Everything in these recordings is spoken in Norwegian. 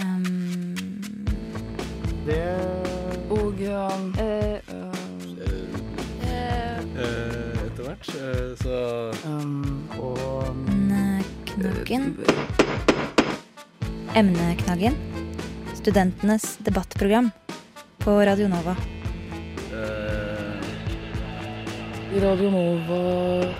Um, Det og um, eh, Eh, Etter hvert. eh, Så um, Og Knaggen. Emneknaggen. Studentenes debattprogram på Radio Nova. eh, Radio Nova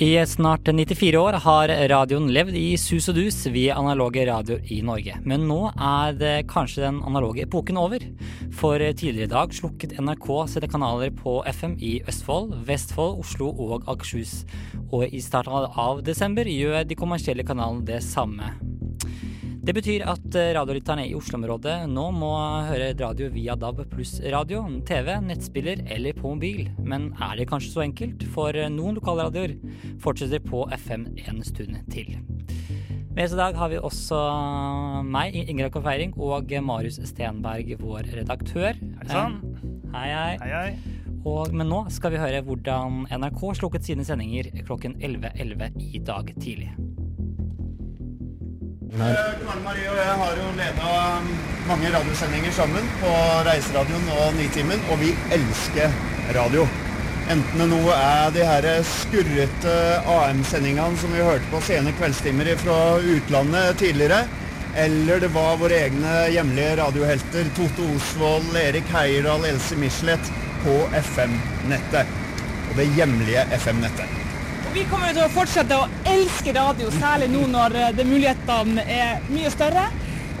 I snart 94 år har radioen levd i sus og dus via analoge radioer i Norge. Men nå er det kanskje den analoge epoken over. For tidligere i dag slukket NRK sine kanaler på FM i Østfold, Vestfold, Oslo og Akershus. Og i starten av desember gjør de kommersielle kanalene det samme. Det betyr at radiolytterne i Oslo-området nå må høre radio via DAB pluss radio, TV, nettspiller eller på mobil. Men er det kanskje så enkelt? For noen lokalradioer fortsetter på FM en stund til. Med oss i dag har vi også meg, Ingrid Akker Feiring, og Marius Stenberg, vår redaktør. Hei sånn? Hei, hei. Hei, hei. Og, men nå skal vi høre hvordan NRK slukket sine sendinger klokken 11.11 i dag tidlig. Karen Marie og jeg har jo leda mange radiosendinger sammen på Reiseradioen og Nitimen, og vi elsker radio. Enten det nå er de her skurrete AM-sendingene som vi hørte på sene kveldstimer fra utlandet tidligere, eller det var våre egne hjemlige radiohelter Toto Osvold, Erik Heierdal, Else Michelet på FM-nettet. Og det hjemlige FM-nettet. Vi kommer til å fortsette å elske radio, særlig nå når de mulighetene er mye større.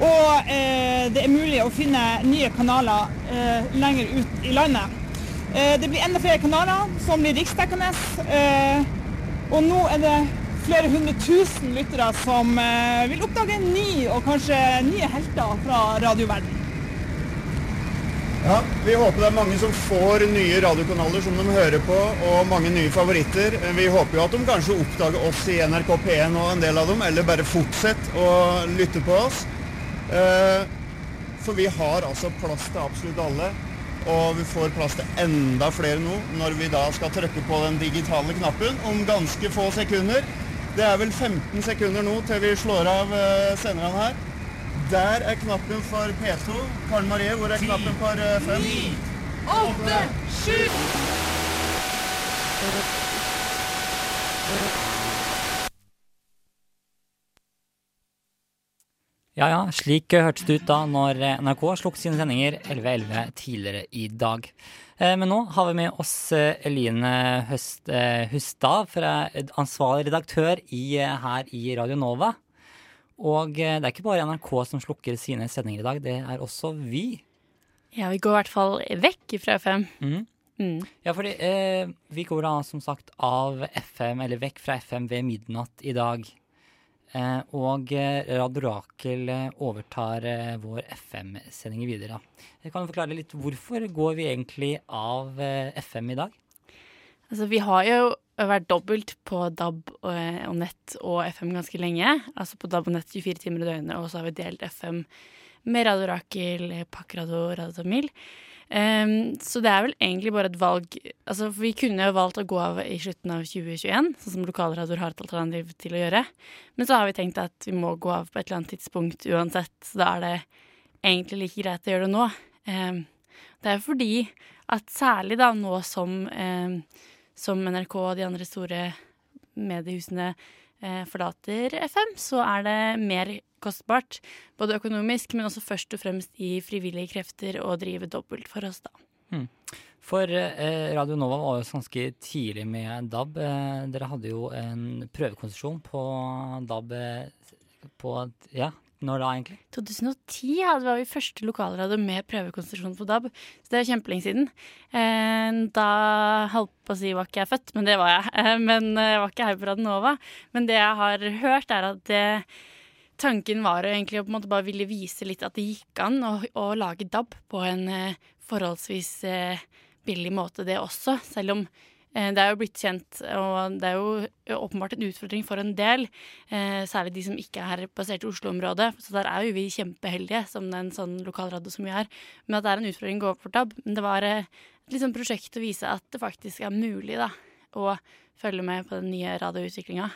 Og eh, det er mulig å finne nye kanaler eh, lenger ut i landet. Eh, det blir enda flere kanaler som blir riksdekkende. Eh, og nå er det flere hundre tusen lyttere som eh, vil oppdage ny og kanskje nye helter fra radioverdenen. Ja, Vi håper det er mange som får nye radiokanaler som de hører på, og mange nye favoritter. Vi håper jo at de kanskje oppdager oss i NRK P1 og en del av dem, eller bare fortsetter å lytte på oss. Eh, For vi har altså plass til absolutt alle, og vi får plass til enda flere nå når vi da skal trykke på den digitale knappen om ganske få sekunder. Det er vel 15 sekunder nå til vi slår av eh, senderne her. Der er knappen for P2. Karen Marie, hvor er knappen for eh, 5? Åtte, sju Ja ja, slik hørtes det ut da når NRK slukket sine sendinger 11.11 tidligere i dag. Eh, Men nå har vi med oss eh, Eline Høst, eh, Hustad, ansvarlig redaktør i, eh, her i Radio Nova. Og eh, det er ikke bare NRK som slukker sine sendinger i dag, det er også vi. Ja, vi går i hvert fall vekk fra FM. Mm. Mm. Ja, fordi eh, vi går da som sagt av FM, eller vekk fra FM ved midnatt i dag. Eh, og eh, Radio Rakel eh, overtar eh, vår FM-sending videre. Jeg kan du forklare litt hvorfor går vi egentlig av FM i dag? Altså, vi har jo vært dobbelt på DAB og, og nett og FM ganske lenge. Altså på DAB og nett 24 timer i døgnet, og så har vi delt FM med Radio Rakel, Pakkradio og Radio Tamil. Um, så det er vel egentlig bare et valg Altså, Vi kunne jo valgt å gå av i slutten av 2021, sånn som lokalradioer har et alternativ til å gjøre. Men så har vi tenkt at vi må gå av på et eller annet tidspunkt uansett, så da er det egentlig like greit å gjøre det nå. Um, det er fordi at særlig da nå som, ehm, som NRK og de andre store mediehusene eh, forlater FM, så er det mer kostbart. Både økonomisk, men også først og fremst i frivillige krefter å drive dobbelt for oss, da. For eh, Radio Nova var jo ganske tidlig med DAB. Eh, dere hadde jo en prøvekonsesjon på DAB på Ja, når da, egentlig? 2010 hadde var vi første lokalradio med prøvekonsesjon på DAB, så det er kjempelenge siden. Eh, da holdt på å si var ikke jeg født, men det var jeg. Eh, men jeg var ikke her på Radionova. Men det jeg har hørt, er at det, tanken var egentlig å på en måte bare ville vise litt at det gikk an å, å lage DAB på en eh, forholdsvis eh, billig måte, det også. Selv om eh, det er jo blitt kjent, og det er jo åpenbart en utfordring for en del. Eh, særlig de som ikke er basert i Oslo-området. Så der er jo vi kjempeheldige som en sånn lokalradio som vi er. Men at det er en utfordring å gå opp for DAB. Men det var eh, et liksom prosjekt å vise at det faktisk er mulig da, å følge med på den nye radioutviklinga.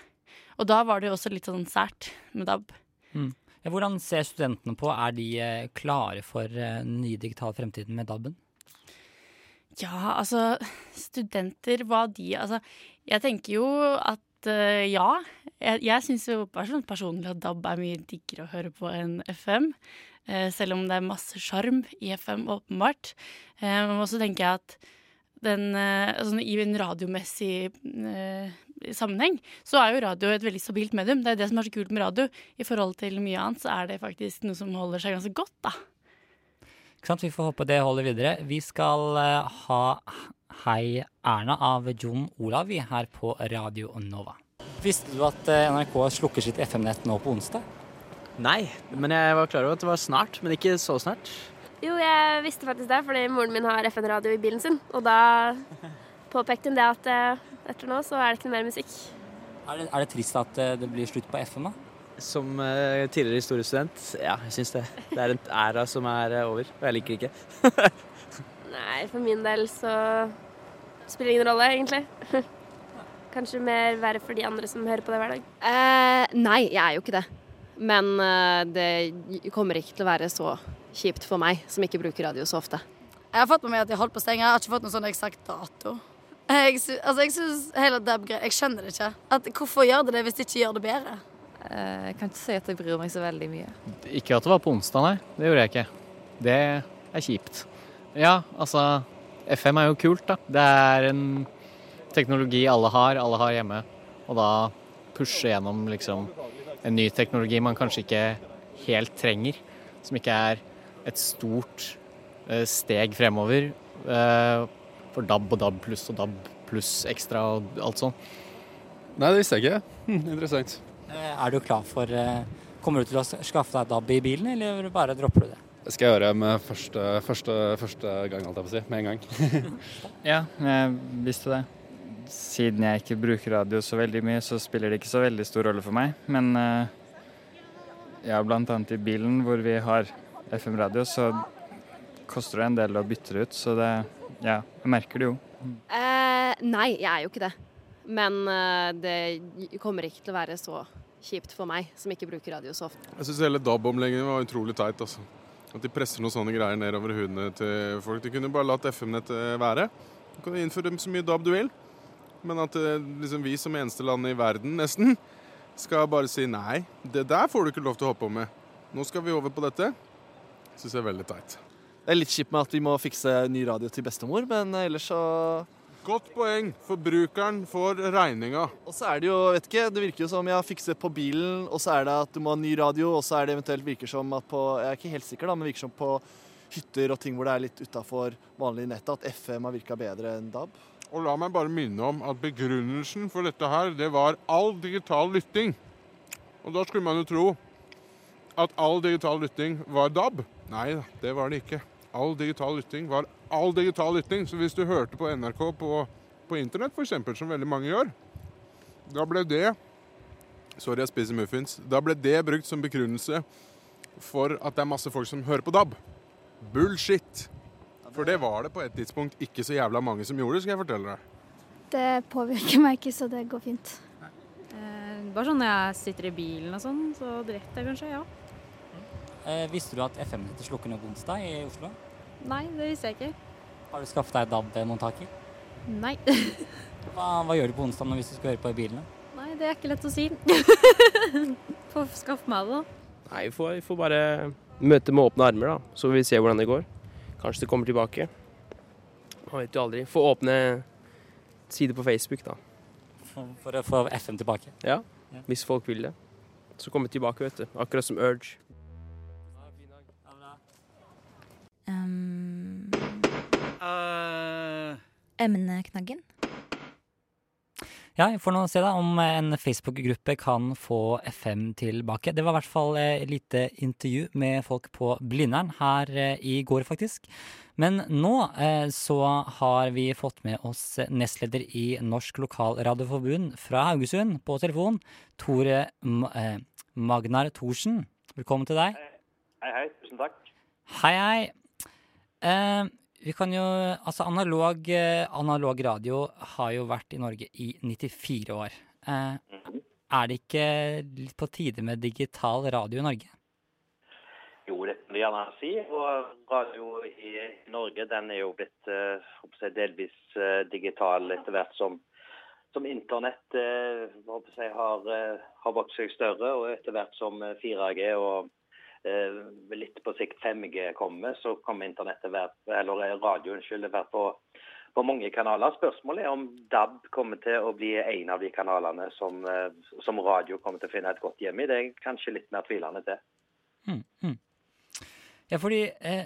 Og da var det jo også litt sånn sært med DAB. Mm. Hvordan ser studentene på? Er de eh, klare for eh, den nye digitale fremtiden med DAB-en? Ja, altså Studenter, hva de Altså, jeg tenker jo at uh, ja. Jeg, jeg syns jo sånn personlig at DAB er mye diggere å høre på enn FM. Uh, selv om det er masse sjarm i FM, åpenbart. Uh, men også tenker jeg at den, eh, altså, I en radiomessig eh, sammenheng så er jo radio et veldig stabilt medium. Det er det som er så kult med radio. I forhold til mye annet så er det faktisk noe som holder seg ganske godt, da. Ikke sant? Vi får håpe det holder videre. Vi skal eh, ha Hei Erna av Jon Olav vi her på Radio Nova. Visste du at eh, NRK slukker sitt FM-nett nå på onsdag? Nei, men jeg var klar over at det var snart, men ikke så snart. Jo, jeg visste faktisk det, fordi moren min har FN-radio i bilen sin. Og da påpekte hun det at eh, etter nå så er det ikke noe mer musikk. Er det, er det trist at det blir slutt på FM, da? Som eh, tidligere historiestudent, ja, jeg syns det. Det er en æra som er eh, over, og jeg liker det ikke. Nei, for min del så spiller det ingen rolle, egentlig. Kanskje mer verre for de andre som hører på det hver dag. Eh, nei, jeg er jo ikke det. Men eh, det kommer ikke til å være så kjipt for meg, som ikke bruker radio så ofte. Jeg har fått med meg at de holdt på å stenge. Jeg har ikke fått noen sånn eksakt dato. Jeg, sy altså, jeg synes hele Deb-greia Jeg skjønner det ikke. At, hvorfor gjør de det hvis de ikke gjør det bedre? Eh, Jeg kan ikke si at jeg bryr meg så veldig mye. Ikke at det var på onsdag, nei. Det gjorde jeg ikke. Det er kjipt. Ja, altså FM er jo kult, da. Det er en teknologi alle har, alle har hjemme. Og da pushe gjennom liksom en ny teknologi man kanskje ikke helt trenger. Som ikke er et stort eh, steg fremover. eh, For DAB og DAB pluss og DAB pluss ekstra og alt sånt. Nei, det visste jeg ikke. Hm, interessant. Eh, Er du klar for eh, Kommer du til å skaffe deg DAB i bilen, eller bare dropper du det? Det skal jeg gjøre med første, første, første gang, holdt jeg på å si. Med en gang. Ja, jeg visste det. Siden jeg ikke bruker radio så veldig mye, så spiller det ikke så veldig stor rolle for meg. Men eh, ja, blant annet i bilen hvor vi har FM-radio, så koster det en del å bytte det ut. Så det, ja, jeg merker det jo. Eh, nei, jeg er jo ikke det. Men det kommer ikke til å være så kjipt for meg, som ikke bruker radio så ofte. Jeg syns hele DAB-omleggingen var utrolig teit. altså. At de presser noen sånne greier nedover hudene til folk. De kunne bare latt FM-nettet være. Du kan innføre så mye DAB du vil. Men at eh, liksom, vi som eneste land i verden, nesten, skal bare si nei. Det der får du ikke lov til å holde på med. Nå skal vi over på dette. Syns jeg er veldig teit. Det er litt kjipt med at vi må fikse ny radio til bestemor, men ellers så Godt poeng. Forbrukeren får regninga. Og så er det jo, vet ikke, det virker jo som jeg har fikset på bilen, og så er det at du må ha ny radio, og så er det eventuelt virker som at på Jeg er ikke helt sikker, da, men virker som på hytter og ting hvor det er litt utafor vanlig nett, at FM har virka bedre enn DAB. Og la meg bare minne om at begrunnelsen for dette her, det var all digital lytting. Og da skulle man jo tro at all digital lytting var DAB. Nei det var det ikke. All digital lytting var all digital lytting. Så hvis du hørte på NRK på, på internett, f.eks., som veldig mange gjør, da ble det Sorry, jeg spiser muffins. Da ble det brukt som begrunnelse for at det er masse folk som hører på DAB. Bullshit. For det var det på et tidspunkt ikke så jævla mange som gjorde, skal jeg fortelle deg. Det påvirker meg ikke, så det går fint. Eh, bare sånn når jeg sitter i bilen og sånn, så direkte kanskje, ja. Eh, visste du at FM-nettet slukker ned på onsdag i Oslo? Nei, det visste jeg ikke. Har du skaffet deg DAB-mottaker? Nei. Hva, hva gjør du på onsdag hvis du skal høre på i bilen? Nei, det er ikke lett å si. Får skaffe meg det, da. Nei, vi får, vi får bare møte med åpne armer, da. Så får vi se hvordan det går. Kanskje det kommer tilbake. Man vet jo aldri. Få åpne sider på Facebook, da. For, for å få FM tilbake? Ja, hvis folk vil det. Så kommer vi tilbake, vet du. Akkurat som Urge. Um, Emneknaggen. Ja, vi får nå se da om en Facebook-gruppe kan få FM tilbake. Det var i hvert fall et lite intervju med folk på Blindern her eh, i går, faktisk. Men nå eh, så har vi fått med oss nestleder i Norsk Lokalradioforbund fra Haugesund på telefon, Tore M eh, Magnar Thorsen. Velkommen til deg. Hei, hei. Tusen takk. Hei, hei. Vi kan jo Altså, analog, eh, analog radio har jo vært i Norge i 94 år. Eh, er det ikke litt på tide med digital radio i Norge? Jo, det kan vi gjerne si. Og radio i Norge den er jo blitt eh, delvis eh, digital etter hvert som, som internett eh, har, har vokst seg større, og etter hvert som 4G og litt på sikt 5G kommer, så kommer internettet være, eller radio unnskyld, være på, på mange kanaler. Spørsmålet er om DAB kommer til å bli en av de kanalene som, eh, som radio kommer til å finne et godt hjem i. Det er kanskje litt mer tvilende til. Mm, mm. Ja, fordi eh,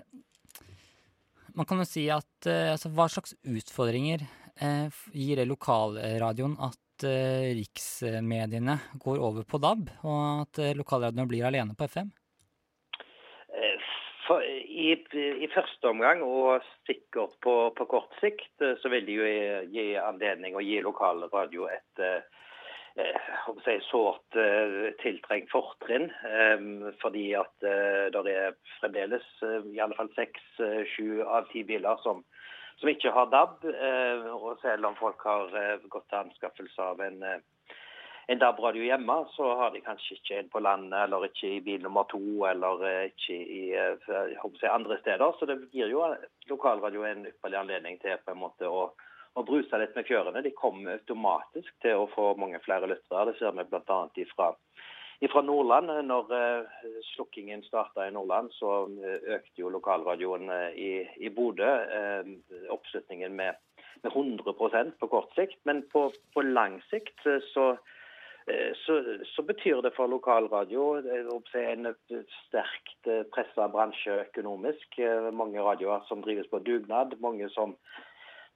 man kan jo si at eh, altså, hva slags utfordringer eh, gir det lokalradioen at eh, riksmediene går over på DAB, og at eh, lokalradioene blir alene på FM? Eh, for, i, i, første omgang, og sikkert på, på kort sikt, så vil det jo gi anledning å gi lokalradio et si, sårt eh, tiltrengt fortrinn. Eh, fordi at eh, det er fremdeles i alle fall seks, sju av ti biler som, som ikke har DAB. og selv om folk har gått til anskaffelse av en, en DAB-radio hjemme, så har de kanskje ikke en på landet, eller ikke i bil nummer to, eller ikke i si, andre steder. Så det gir jo lokalradio en ypperlig anledning til på en måte å å bruse litt med fjørene. De kommer automatisk til å få mange flere lyttere. Det ser vi bl.a. Ifra, ifra Nordland. Når uh, slukkingen starta i Nordland, så økte jo lokalradioen i, i Bodø oppslutningen med, med 100% på kort sikt. Men på, på lang sikt så så, så, betyr det for lokalradio en sterkt pressa bransje økonomisk. Mange radioer som drives på dugnad. Mange som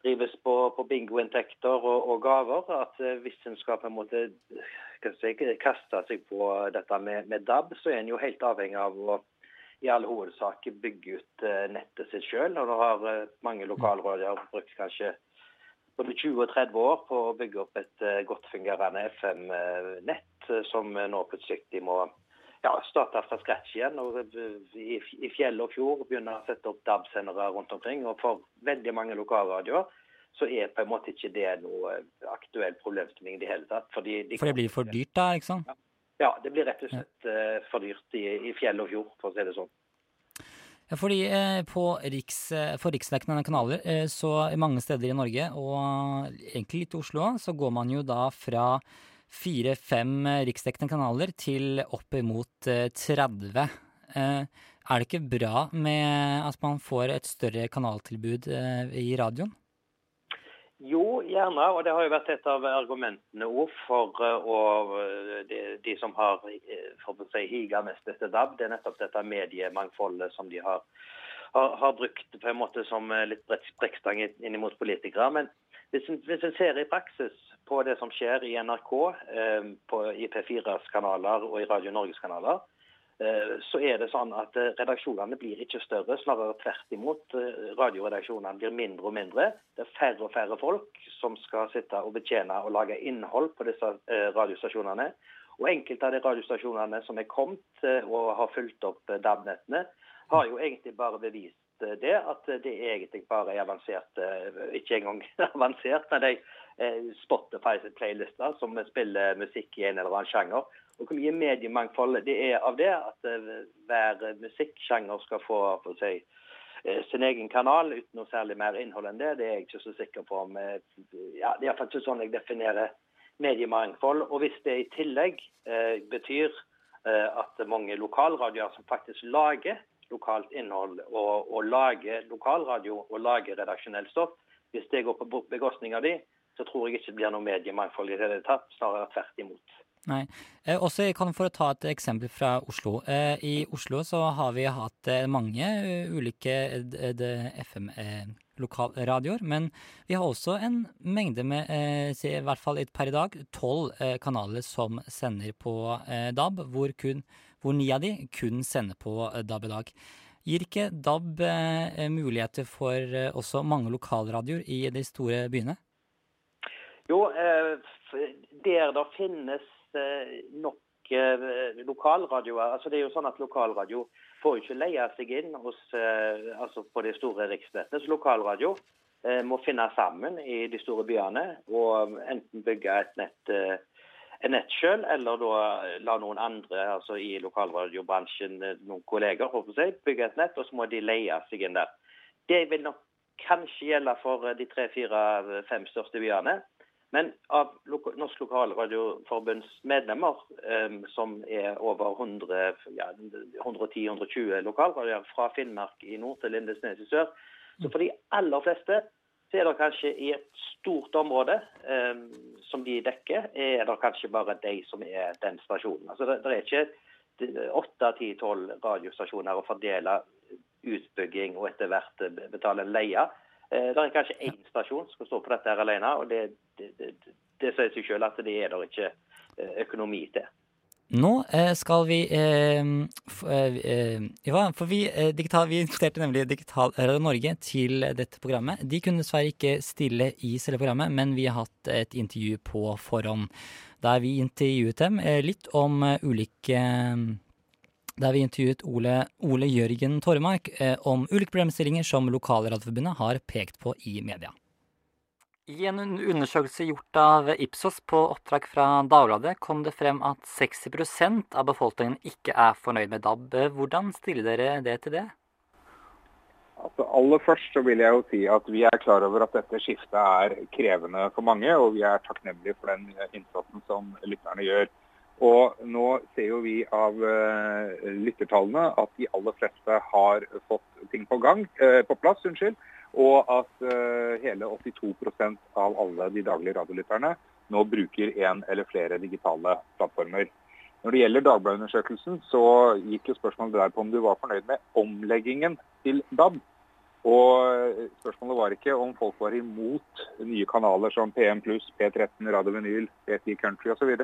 drives på, på bingoinntekter og, og, gaver. At eh, hvis en skal på en måte kaste seg på dette med, med, DAB, så er en jo helt avhengig av å i all hovedsak bygge ut nettet sitt sjøl. Nå har mange lokalråder brukt kanskje både 20 og 30 år på å bygge opp et uh, godt fungerende FM-nett, som nå plutselig må ja, starte fra scratch igjen. og I, fjell og fjord begynne å sette opp DAB-sendere rundt omkring. og For veldig mange lokalradioer så er på en måte ikke det noe aktuell problemstilling i det hele tatt. De for det blir for dyrt da, ikke sant? Ja, det blir rett og slett for dyrt i, i, fjell og fjord, for å si det sånn. Fordi eh, på riks, eh, For riksdekkende kanaler, eh, så mange steder i Norge, og egentlig litt i Oslo, så går man jo da fra fire-fem riksdekkende kanaler til oppimot 30. Er det ikke bra med at man får et større kanaltilbud i radioen? Jo, gjerne. Og det har jo vært et av argumentene òg for og de, de, som har for å si, higa mest etter DAB. Det er nettopp dette mediemangfoldet som de har, har, har brukt på en måte som litt brekkstang inn mot politikere. Men hvis en, ser i praksis på det som skjer i NRK, eh, på IP4s kanaler og i Radio Norges kanaler, eh, så er det sånn at eh, redaksjonene blir ikke større, snarere tvert imot. Eh, radioredaksjonene blir mindre og mindre. Det er færre og færre folk som skal sitte og betjene og lage innhold på disse eh, radiostasjonene. Og enkelte av de radiostasjonene som er kommet eh, og har fulgt opp DAB-nettene, har jo egentlig bare bevist det at det egentlig bare er avansert Ikke engang avansert, men de Spotify playlister som spiller musikk i en eller annen sjanger. Og Hvor mye mediemangfold det er av det, at hver musikksjanger skal få for si, sin egen kanal uten noe særlig mer innhold enn det, det er jeg ikke så sikker på om ja, Det er ikke sånn jeg definerer mediemangfold. Og hvis det i tillegg eh, betyr eh, at mange lokalradioer som faktisk lager lokalt innhold og, og lager lokalradio og lager redaksjonelt stoff. Hvis det går på bekostning av de, så tror jeg ikke det blir noe mediemangfold i det hele tatt. Snarere tvert imot. Nei. Eh, også kan For å ta et eksempel fra Oslo. Eh, I Oslo så har vi hatt eh, mange uh, ulike uh, FM-lokalradioer. men vi har også en mengde med, i hvert fall per i dag, tolv kanaler som sender på DAB, hvor, kun, hvor ni av de kun sender på DAB i dag. Gir ikke DAB muligheter for også mange lokalradioer i de store byene? Jo, der det finnes Eh, nok eh, lokalradioer. Altså det er jo sånn at Lokalradio får ikke leie seg inn hos, eh, altså på de store riksnettene. Så lokalradio må finne sammen i de store byene og enten bygge et nett nett selv, eller da la noen andre altså i lokalradiobransjen, eh, noen kolleger, jeg, bygge et nett, og så må de leie seg inn der. Det vil nok kanskje gjelde for eh, de tre, fire, fem største byene. Men av Norsk Lokalradioforbunds medlemmer, eh, som er over 100, ja, 110-120 lokalradioer fra Finnmark i nord til Lindesnes i sør, så for de aller fleste så er det kanskje i et stort område eh, som de dekker, er det kanskje bare de som er den stasjonen. Altså det, det er ikke åtte, ti, tolv radiostasjoner å fordele utbygging og etter hvert betale leie. Eh, det er kanskje én stasjon som skal stå på dette her alene, og det, det, det, det sier seg selv at det er det ikke eh, økonomi til. Nå eh, skal vi eh, Ja, for vi, digital, vi inviterte nemlig Digital Norge til dette programmet. De kunne dessverre ikke stille i selve programmet, men vi har hatt et intervju på forhånd. Der vi intervjuet dem litt om ulike Der vi intervjuet Ole, Ole Jørgen Tormark om ulike problemstillinger som Lokalradioforbundet har pekt på i media. I en undersøkelse gjort av Ipsos på oppdrag fra Dagbladet kom det frem at 60% av befolkningen ikke er fornøyd med DAB. Hvordan stiller dere det til det? Altså, aller først så vil jeg jo si at vi er klar over at dette skiftet er krevende for mange, og vi er takknemlige for den innsatsen som lytterne gjør. Og nå ser jo vi av uh, lyttertallene at de aller fleste har fått ting på gang, uh, på plass. unnskyld, og at uh, hele 82% av alle de daglige radiolytterne nå bruker en eller flere digitale plattformer. Når det gjelder Dagbladet-undersøkelsen, så gikk jo spørsmålet der på om du var fornøyd med omleggingen til DAB. Og spørsmålet var ikke om folk var imot nye kanaler som PM+, P13, Radio Vinyl, P10 Country osv.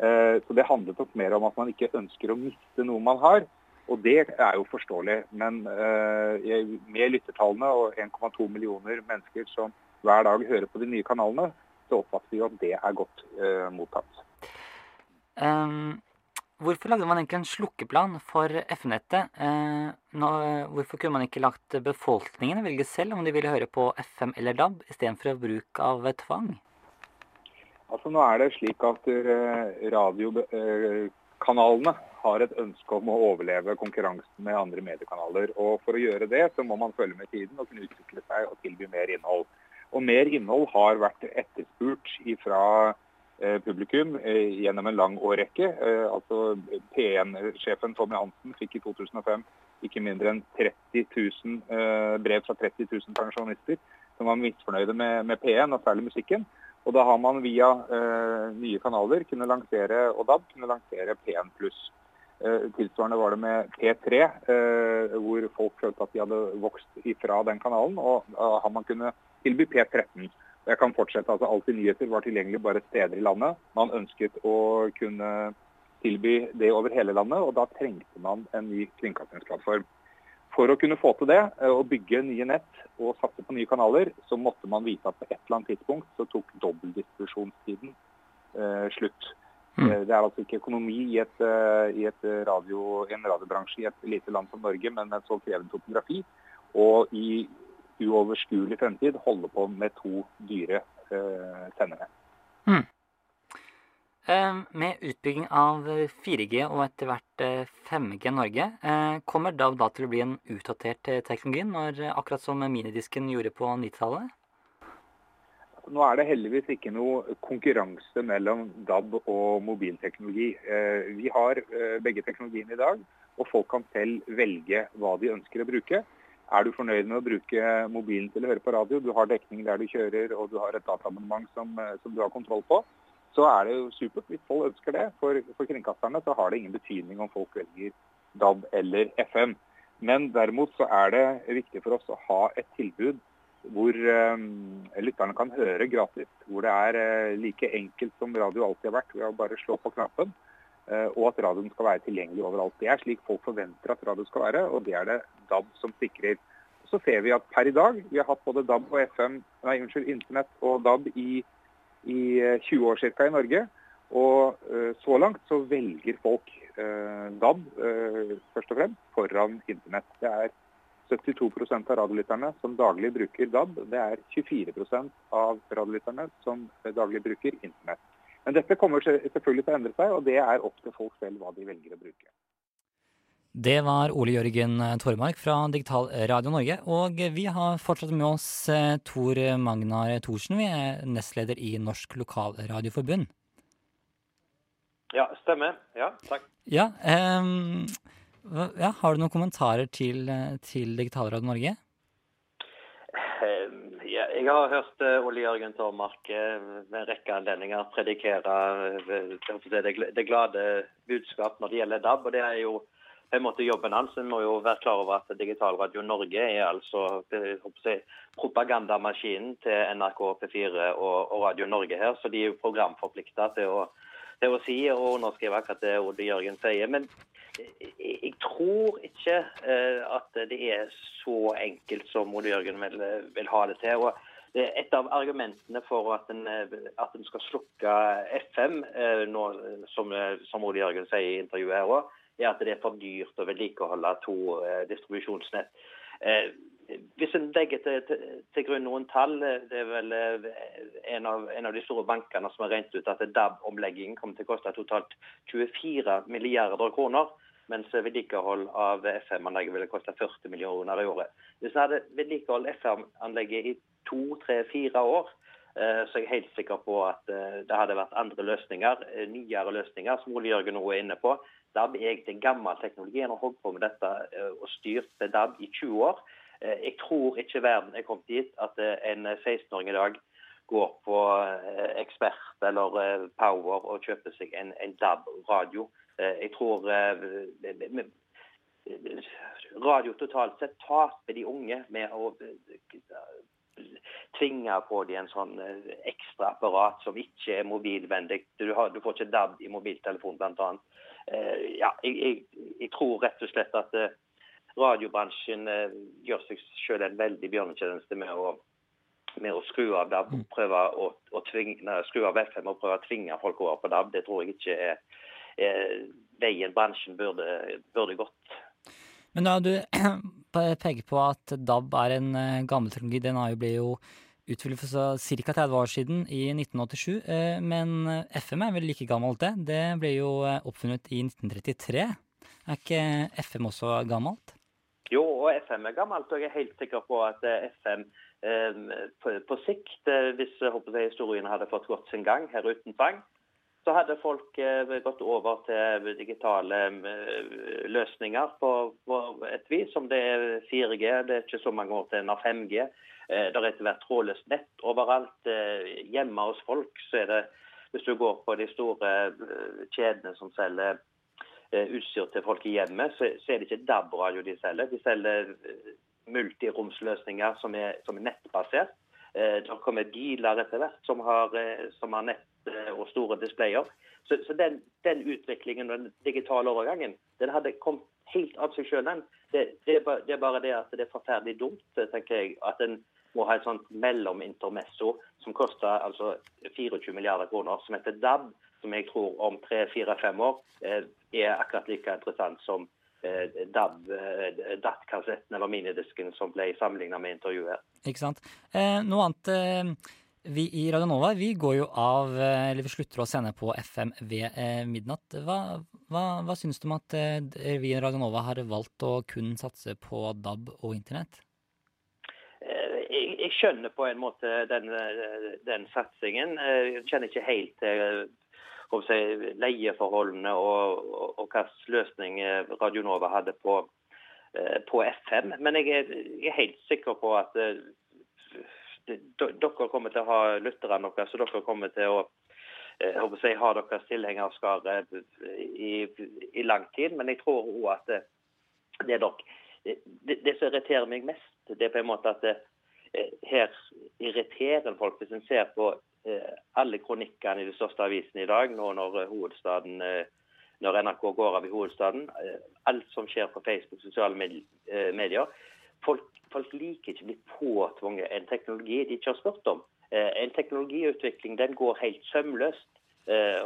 Så, uh, det handlet nok mer om at man ikke ønsker å miste noe man har. Og det er jo forståelig. Men uh, med lyttertallene og 1,2 millioner mennesker som hver dag hører på de nye kanalene, så oppfatter vi jo at det er godt uh, mottatt. Um, hvorfor lagde man egentlig en slukkeplan for FM-nettet? Uh, hvorfor kunne man ikke lagt befolkningen velge selv om de ville høre på FM eller DAB, istedenfor bruk av tvang? Altså Nå er det slik at radiokanalene har et ønske om å overleve konkurransen med andre mediekanaler. Og For å gjøre det, så må man følge med tiden og kunne utvikle seg og tilby mer innhold. Og Mer innhold har vært etterspurt fra eh, publikum eh, gjennom en lang årrekke. Eh, altså P1-sjefen Tommy Hansen fikk i 2005 ikke mindre enn 30 000 brev fra 30 000 pensjonister som var misfornøyde med, med P1, og særlig musikken. Og da har man via eh, nye kanaler kunne lansere, og DAB kunne lansere P1 pluss. Eh, tilsvarende var det med P3, eh, hvor folk følte at de hadde vokst ifra den kanalen. Og da har man kunnet tilby P13. Jeg kan fortsette, altså Alltid nyheter var tilgjengelig bare steder i landet. Man ønsket å kunne tilby det over hele landet, og da trengte man en ny kringkastingsplattform. For å kunne få til det, å bygge nye nett og satse på nye kanaler, så måtte man vite at på et eller annet tidspunkt så tok dobbeltdistribusjonstiden eh, slutt. Mm. Det er altså ikke økonomi i, et, i et radio, en radiobransje i et lite land som Norge, men med så krevende topografi. Og i uoverskuelig fremtid holde på med to dyre eh, sendere. Mm. Eh, med utbygging av 4G og etter hvert 5G Norge, eh, kommer DAB da til å bli en utdatert eh, teknologi, når, akkurat som minidisken gjorde på 90-tallet? Nå er det heldigvis ikke noe konkurranse mellom DAB og mobilteknologi. Vi har begge teknologiene i dag, og folk kan selv velge hva de ønsker å bruke. Er du fornøyd med å bruke mobilen til å høre på radio, du har dekning der du kjører og du har et dataabonnement som, som du har kontroll på, så er det jo supert hvis folk ønsker det. For, for kringkasterne så har det ingen betydning om folk velger DAB eller FM. Men derimot så er det viktig for oss å ha et tilbud hvor eh, lytterne kan høre gratis. Hvor det er eh, like enkelt som radio alltid har vært, ved å bare slå på knappen. Eh, og at radioen skal være tilgjengelig overalt. Det er slik folk forventer at radio skal være, og det er det DAB som sikrer. Så ser vi at per i dag, vi har hatt både DAB og FM, nei, unnskyld, Internett og DAB i i 20 eh, år ca. i Norge. Og eh, så langt så velger folk eh, DAB først og fremst foran internett. Det er 72% av radiolytterne som daglig bruker DAB. Det er 24% av radiolytterne som daglig bruker internett. Men dette kommer selvfølgelig til å endre seg, og det er opp til folk selv hva de velger å bruke. Det var Ole Jørgen Tormark fra Digital Radio Norge. Og vi har fortsatt med oss eh, Tor Magnar Thorsen, vi er nestleder i Norsk Lokalradioforbund. Ja, stemmer. Ja, takk. Ja, um, ja, Har du noen kommentarer til, til Digital Radio Norge? Um, ja, jeg har hørt uh, Ole Jørgen Tormark ved en rekke anledninger predikere det, det, glade budskap når det gjelder DAB. og det er jo på en måte jobben hans. En må jo være klar over at Digitalradio Norge er altså jeg, propagandamaskinen til NRK P4 og, og, Radio Norge her. Så de er jo programforplikta til, til, å si og underskrive akkurat det Ode Jørgen sier. Men jeg tror ikke eh, at det er så enkelt som Ode Jørgen vil, vil ha det til. og et av argumentene for at en, at en skal slukke FM, eh, nå, som, som Ole Jørgen sier i intervjuet her også, er at det er for dyrt å vedlikeholde to eh, distribusjonsnett. Hvis en legger til, til, til, grunn noen tall, det er vel en av, en av de store bankene som har regnet ut at DAB-omleggingen kommer til å koste totalt 24 milliarder kroner mens vedlikehold av FM-anlegget ville koste 40 millioner i året. Hvis en hadde vedlikeholdt FM-anlegget i to, tre, fire år, eh, så er jeg helt sikker på at eh, det hadde vært andre løsninger, eh, nyere løsninger, som Ole Jørgen nå er inne på. DAB er egentlig gammel teknologi. En har holdt på med dette og styrt DAB i 20 år. Jeg tror ikke verden er kommet dit at en 16-åring i dag går på Ekspert eller Power og kjøper seg en, en DAB-radio. Jeg tror radio totalt sett taper de unge med å tvinge på dem en sånn ekstra apparat som ikke er mobilvennlig. Du, får ikke DAB i mobiltelefon, bl.a. Ja, jeg, jeg, jeg, tror rett og slett at radiobransjen gjør seg selv en veldig bjørnetjeneste med å, med å skru av DAB, prøve å, å tvinge, skru av FM og prøve å tvinge folk over på DAB. Det tror jeg ikke er veien bransjen burde, burde gått. Men da du peker på at DAB er en gammel teknologi, den har jo ble for ca. 30 år siden, i 1987. Men FM er vel like gammelt, det? Det ble jo oppfunnet i 1933. Er ikke FM også gammelt? Jo, og FM er gammelt, og jeg er helt sikker på at FM på, sikt, hvis jeg, historien hadde fått gått sin gang her uten tvang, så hadde folk gått over til digitale løsninger på, på, et vis. Som det er 4G, det er ikke så mange år til en har 5G. Det har etter hvert trådløst nett overalt. Hjemme hos folk så er det, hvis du går på de store kjedene som selger utstyr til folk i hjemmet, så, er det ikke DAB-radio de selger. De selger multiromsløsninger som er, som er nettbasert. Det kommer biler etter hvert som har, som har nett og store displayer. Så, så den, den, utviklingen og den digitale overgangen den hadde kommet helt av seg sjøl. Det, det, det, er bare det at det er forferdelig dumt, tenker jeg, at en må ha et sånt mellomintermesso som koster altså 24 milliarder kroner, som heter DAB, som jeg tror om tre-fire-fem år er akkurat like interessant som DAB, DAT-kassetten eller minidisken som ble sammenligna med intervjuet. Ikke sant. Eh, noe annet eh, vi i Radio Nova vi går jo av, eller vi slutter å sende på FM ved eh, midnatt. Hva, hva, hva syns du om at eh, vi i Radio Nova har valgt å kun satse på DAB og internett? Jeg, jeg skjønner på en måte den, den satsingen. Jeg kjenner ikke helt til si, leieforholdene og, og, og hvilken løsning Radio Nova hadde på, på FM. Men jeg er, jeg er helt sikker på at dere kommer til å ha lytterne deres, så dere kommer til å jeg si, ha deres tilhengerskare i, i, lang tid. Men jeg tror òg at det, det det, det, som irriterer meg mest, det er på en måte at her irriterer folk hvis en ser på alle kronikkene i de største avisene i dag, nå når hovedstaden når NRK går av i hovedstaden. Alt som skjer på Facebook, sosiale medier. Folk folk liker ikke å bli påtvunget en teknologi de ikke har spurt om. En teknologiutvikling den går helt sømløst,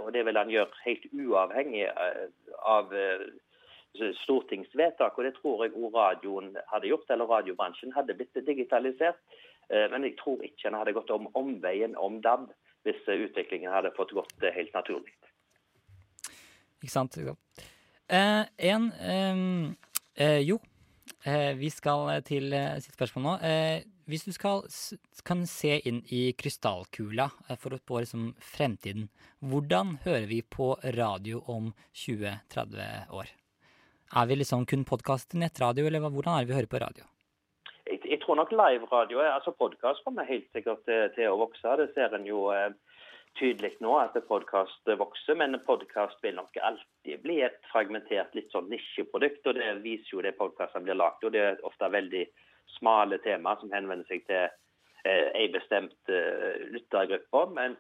og det vil han gjøre helt uavhengig av stortingsvedtak. og Det tror jeg òg radioen hadde gjort, eller radiobransjen hadde blitt digitalisert. Men jeg tror ikke en hadde gått om omveien om DAB. hvis eh, utviklingen hadde fått gått eh, helt naturlig. Ikke sant? Ikke sant. Eh, en eh, Jo, eh, vi skal til eh, sitt spørsmål nå. Eh, hvis du skal, kan se inn i krystallkula eh, for å spå liksom fremtiden, hvordan hører vi på radio om 20-30 år? Er vi liksom kun podkast, nettradio, eller hvordan er det vi hører på radio? Jeg, jeg tror nok live-radio, er- altså podkast, kommer helt sikkert til, til å vokse. Det ser en jo eh, tydelig nå at podkast vokser, men podkast vil nok alltid bli et fragmentert, litt sånn nisjeprodukt. og Det viser jo det podkastene blir lagd. og Det er ofte veldig smale tema som henvender seg til eh, en bestemt eh, lyttergruppe. Men,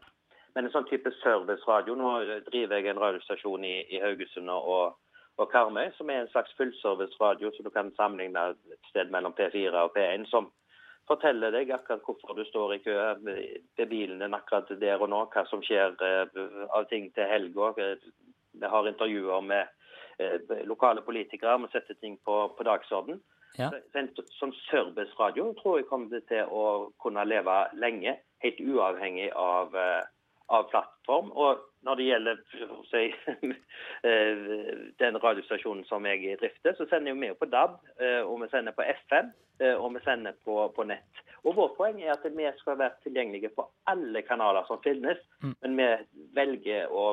men en sånn type serviceradio Nå driver jeg en radiostasjon i, i Haugesund og, og Karmøy, som er en slags fullservice-radio, som du kan sammenligne et sted mellom P4 og P1. som forteller deg akkurat hvorfor du står i kø ved bilen din akkurat der og nå, hva som skjer eh, av ting til helga. Vi har intervjuer med eh, lokale politikere, vi setter ting på, på dagsorden. Ja. Så- så En sånn serviceradio tror jeg kommer til å kunne leve lenge, helt uavhengig av, eh, av plattform. Og når det gjelder si, eh, den radiostasjonen som jeg drifter, så sender vi jo på DAB, eh, og vi sender på FM, eh, og vi sender på, på nett. Og Vårt poeng er at vi skal være tilgjengelige på alle kanaler som finnes, men vi velger å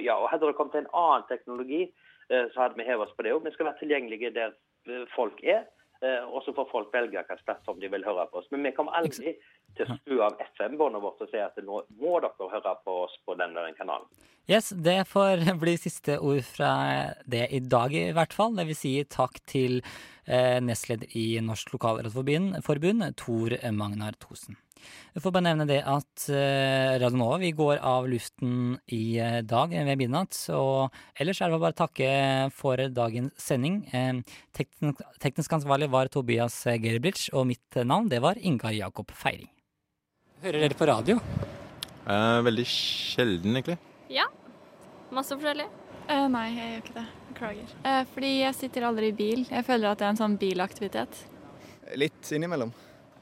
ja, og Hadde det kommet en annen teknologi, så hadde vi hevet oss på det òg. Vi skal være tilgjengelige der folk er, og så får folk velge hvilken plattform de vil høre på oss. Men vi kommer aldri til å skru av FM-båndet vårt og si at nå må dere høre på oss på den og den kanalen. Yes, det får bli siste ord fra det i dag, i hvert fall. Det vil si takk til eh, nestleder i Norsk Lokalradioforbund, Forbund, Tor Magnar Thosen. Jeg får bare nevne det at eh, Radio Nova vi går av luften i eh, dag ved midnatt. Og ellers er det bare å takke for dagens sending. Eh, teknisk, teknisk ansvarlig var Tobias Gerbrich, og mitt navn det var Ingar Jakob Feiring. Hører dere på radio? Eh, veldig sjelden, egentlig. Ja. Masse forskjellig. Eh, nei, jeg gjør ikke det. Beklager. Eh, fordi jeg sitter aldri i bil. Jeg føler at det er en sånn bilaktivitet. Litt innimellom.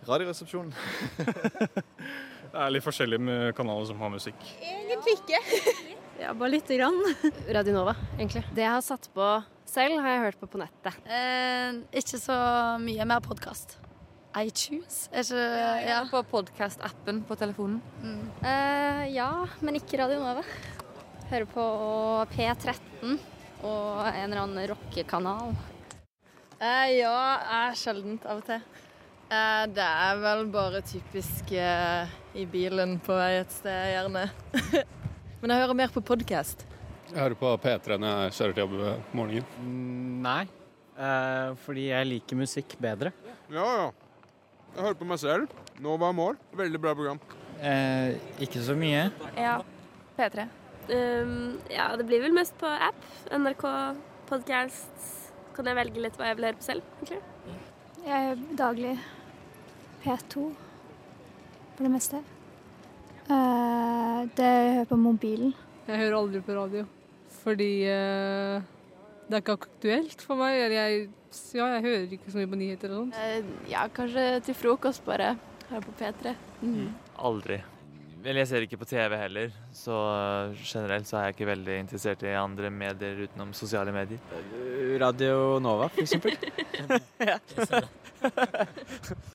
Radioresepsjonen. Det er litt forskjellig med kanaler som har musikk. Egentlig ikke. ja, bare lite grann. Radio Nova, egentlig. Det jeg har satt på selv, har jeg hørt på på nettet. Eh, ikke så mye mer podkast. iTunes? Er ikke Ja, på podkast-appen på telefonen. Eh, ja, men ikke Radio Nova. Hører på P13 og en eller annen rockekanal. Eh, ja, jeg er sjeldent av og til. Eh, det er vel bare typisk uh, i bilen på vei et sted, gjerne. Men jeg hører mer på podkast. Jeg hører på P3 når jeg kjører til jobb om morgenen. Mm, Nei, uh, fordi jeg liker musikk bedre. Ja, ja. Jeg hører på meg selv. Nå var mål. Veldig bra program. Uh, ikke så mye. Ja. P3. Um, ja, det blir vel mest på app. NRK podcast. Kan jeg velge litt hva jeg vil høre på selv, egentlig. Jeg er daglig P2 for det meste. Uh, det jeg hører på mobilen. Jeg hører aldri på radio, fordi uh, det er ikke aktuelt for meg. Eller jeg, ja, jeg hører ikke så mye på nyheter og sånt. Uh, ja, kanskje til frokost bare. Her på P3. Mm. Aldri. Eller jeg ser ikke på TV heller, så generelt så er jeg ikke veldig interessert i andre medier utenom sosiale medier. Radio Nova, for eksempel. ja.